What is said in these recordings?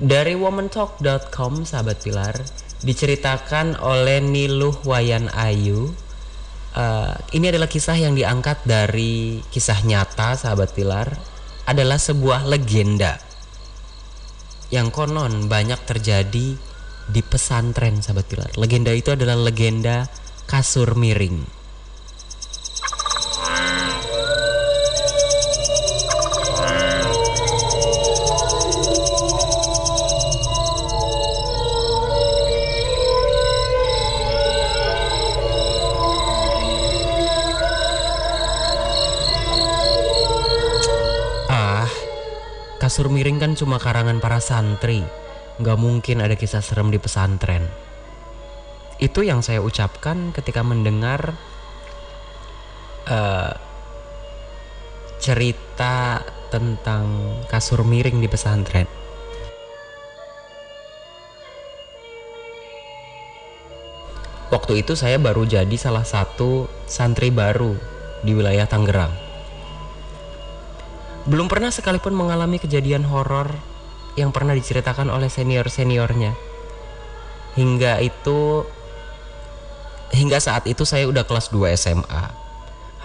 Dari womantalk.com sahabat Pilar diceritakan oleh Niluh Wayan Ayu. Uh, ini adalah kisah yang diangkat dari kisah nyata sahabat Pilar adalah sebuah legenda yang konon banyak terjadi di pesantren sahabat Pilar. Legenda itu adalah legenda kasur miring. Kasur miring kan cuma karangan para santri. Nggak mungkin ada kisah serem di pesantren. Itu yang saya ucapkan ketika mendengar uh, cerita tentang kasur miring di pesantren. Waktu itu saya baru jadi salah satu santri baru di wilayah Tangerang belum pernah sekalipun mengalami kejadian horor yang pernah diceritakan oleh senior-seniornya. Hingga itu hingga saat itu saya udah kelas 2 SMA.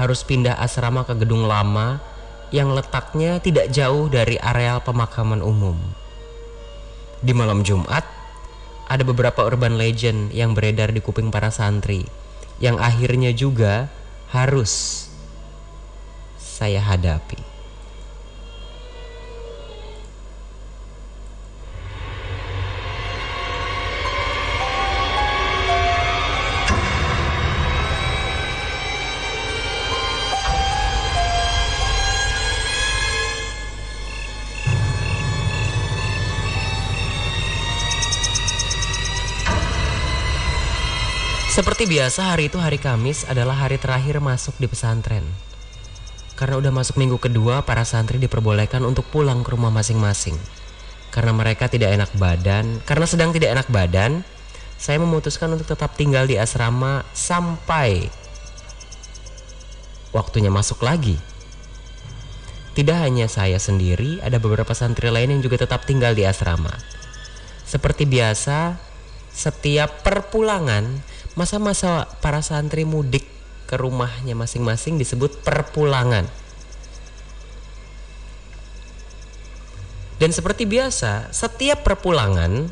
Harus pindah asrama ke gedung lama yang letaknya tidak jauh dari areal pemakaman umum. Di malam Jumat, ada beberapa urban legend yang beredar di kuping para santri yang akhirnya juga harus saya hadapi. Seperti biasa hari itu hari Kamis adalah hari terakhir masuk di pesantren. Karena udah masuk minggu kedua, para santri diperbolehkan untuk pulang ke rumah masing-masing. Karena mereka tidak enak badan, karena sedang tidak enak badan, saya memutuskan untuk tetap tinggal di asrama sampai waktunya masuk lagi. Tidak hanya saya sendiri, ada beberapa santri lain yang juga tetap tinggal di asrama. Seperti biasa, setiap perpulangan masa-masa para santri mudik ke rumahnya masing-masing disebut perpulangan. Dan seperti biasa, setiap perpulangan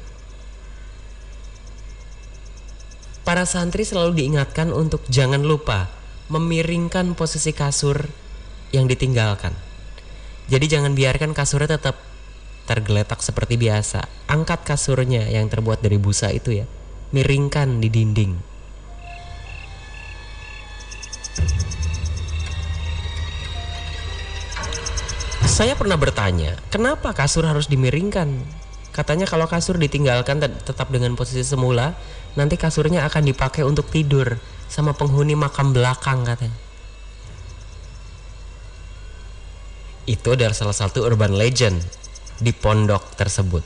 para santri selalu diingatkan untuk jangan lupa memiringkan posisi kasur yang ditinggalkan. Jadi jangan biarkan kasurnya tetap tergeletak seperti biasa. Angkat kasurnya yang terbuat dari busa itu ya, miringkan di dinding. Saya pernah bertanya, kenapa kasur harus dimiringkan? Katanya kalau kasur ditinggalkan tetap dengan posisi semula, nanti kasurnya akan dipakai untuk tidur sama penghuni makam belakang katanya. Itu adalah salah satu urban legend di pondok tersebut.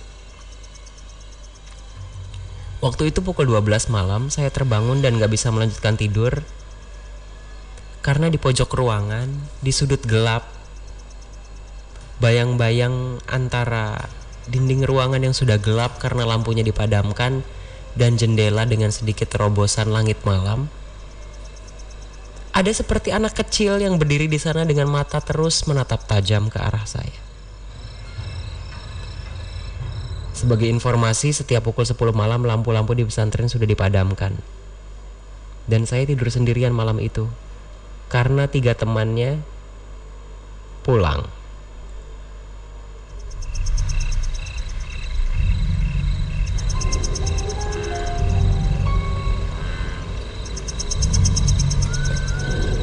Waktu itu pukul 12 malam saya terbangun dan gak bisa melanjutkan tidur karena di pojok ruangan, di sudut gelap, bayang-bayang antara dinding ruangan yang sudah gelap karena lampunya dipadamkan dan jendela dengan sedikit terobosan langit malam. Ada seperti anak kecil yang berdiri di sana dengan mata terus menatap tajam ke arah saya. Sebagai informasi, setiap pukul 10 malam lampu-lampu di pesantren sudah dipadamkan. Dan saya tidur sendirian malam itu. Karena tiga temannya pulang.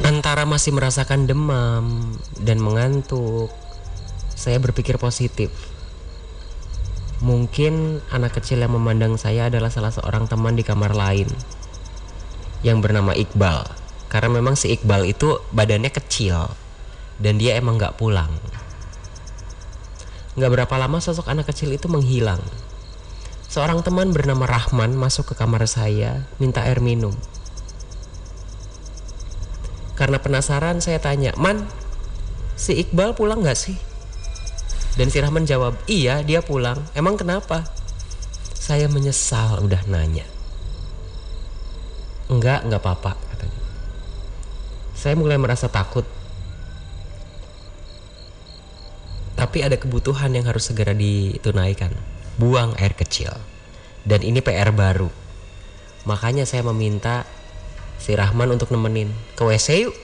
Antara masih merasakan demam dan mengantuk, saya berpikir positif. Mungkin anak kecil yang memandang saya adalah salah seorang teman di kamar lain yang bernama Iqbal. Karena memang si Iqbal itu badannya kecil dan dia emang gak pulang. Gak berapa lama sosok anak kecil itu menghilang. Seorang teman bernama Rahman masuk ke kamar saya minta air minum. Karena penasaran saya tanya, Man, si Iqbal pulang gak sih? Dan si Rahman jawab, iya dia pulang. Emang kenapa? Saya menyesal udah nanya. Enggak, enggak apa-apa katanya. Saya mulai merasa takut. Tapi ada kebutuhan yang harus segera ditunaikan. Buang air kecil. Dan ini PR baru. Makanya saya meminta si Rahman untuk nemenin ke WC yuk.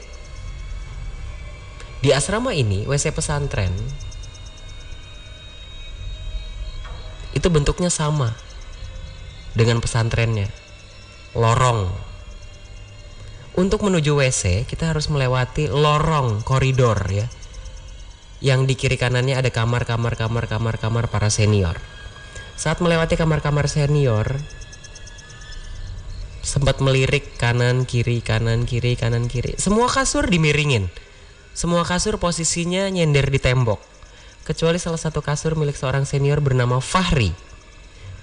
Di asrama ini, WC pesantren itu bentuknya sama dengan pesantrennya. Lorong. Untuk menuju WC kita harus melewati lorong koridor ya. Yang di kiri kanannya ada kamar kamar kamar kamar kamar para senior. Saat melewati kamar-kamar senior sempat melirik kanan kiri kanan kiri kanan kiri. Semua kasur dimiringin. Semua kasur posisinya nyender di tembok kecuali salah satu kasur milik seorang senior bernama Fahri.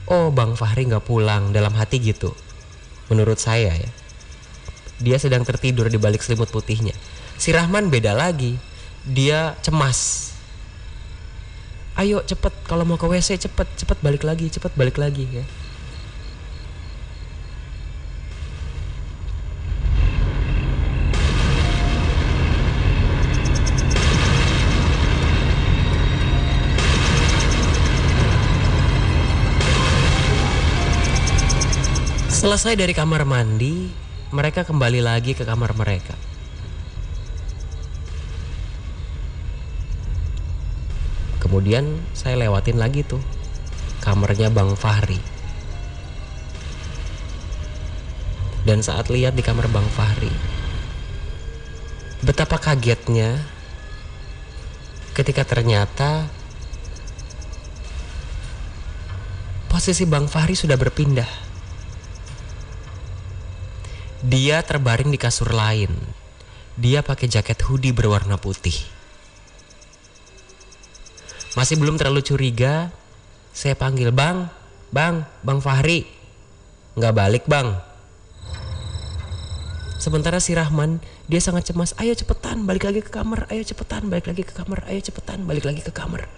Oh, Bang Fahri nggak pulang dalam hati gitu. Menurut saya ya. Dia sedang tertidur di balik selimut putihnya. Si Rahman beda lagi. Dia cemas. Ayo cepet kalau mau ke WC cepet cepet balik lagi cepet balik lagi ya. Selesai dari kamar mandi, mereka kembali lagi ke kamar mereka. Kemudian saya lewatin lagi tuh kamarnya Bang Fahri. Dan saat lihat di kamar Bang Fahri, betapa kagetnya ketika ternyata posisi Bang Fahri sudah berpindah dia terbaring di kasur lain. Dia pakai jaket hoodie berwarna putih. Masih belum terlalu curiga, saya panggil bang, bang, bang Fahri. Nggak balik bang. Sementara si Rahman, dia sangat cemas. Ayo cepetan, balik lagi ke kamar. Ayo cepetan, balik lagi ke kamar. Ayo cepetan, balik lagi ke kamar.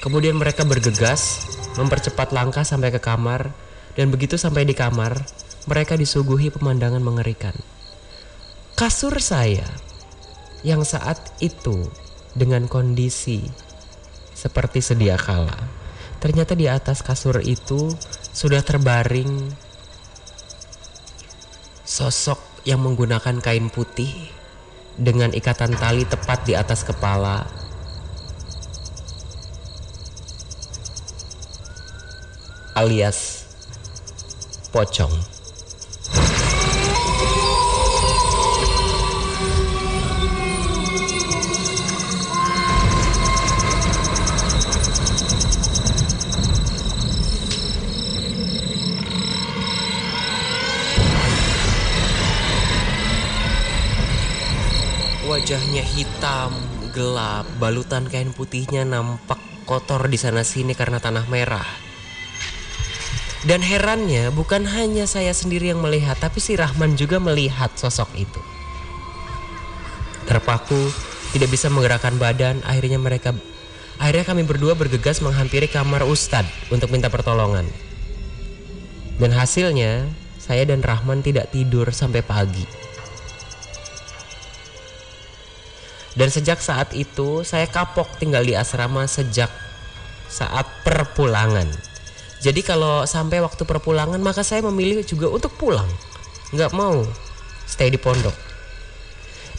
Kemudian mereka bergegas mempercepat langkah sampai ke kamar, dan begitu sampai di kamar, mereka disuguhi pemandangan mengerikan. Kasur saya yang saat itu dengan kondisi seperti sedia kala, ternyata di atas kasur itu sudah terbaring sosok yang menggunakan kain putih dengan ikatan tali tepat di atas kepala alias pocong. Wajahnya hitam, gelap, balutan kain putihnya nampak kotor di sana sini karena tanah merah. Dan herannya bukan hanya saya sendiri yang melihat, tapi si Rahman juga melihat sosok itu. Terpaku, tidak bisa menggerakkan badan, akhirnya mereka akhirnya kami berdua bergegas menghampiri kamar Ustadz untuk minta pertolongan. Dan hasilnya, saya dan Rahman tidak tidur sampai pagi. Dan sejak saat itu, saya kapok tinggal di asrama sejak saat perpulangan. Jadi kalau sampai waktu perpulangan maka saya memilih juga untuk pulang. Nggak mau stay di pondok.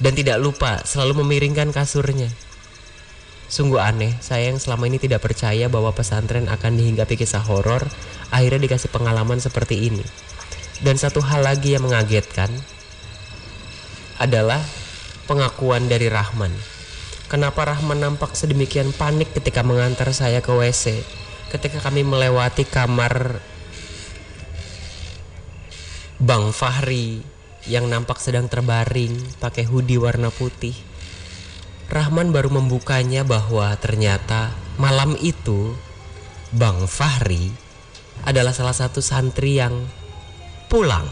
Dan tidak lupa selalu memiringkan kasurnya. Sungguh aneh, saya yang selama ini tidak percaya bahwa pesantren akan dihinggapi kisah horor, akhirnya dikasih pengalaman seperti ini. Dan satu hal lagi yang mengagetkan adalah pengakuan dari Rahman. Kenapa Rahman nampak sedemikian panik ketika mengantar saya ke WC? Ketika kami melewati kamar Bang Fahri yang nampak sedang terbaring pakai hoodie warna putih. Rahman baru membukanya bahwa ternyata malam itu Bang Fahri adalah salah satu santri yang pulang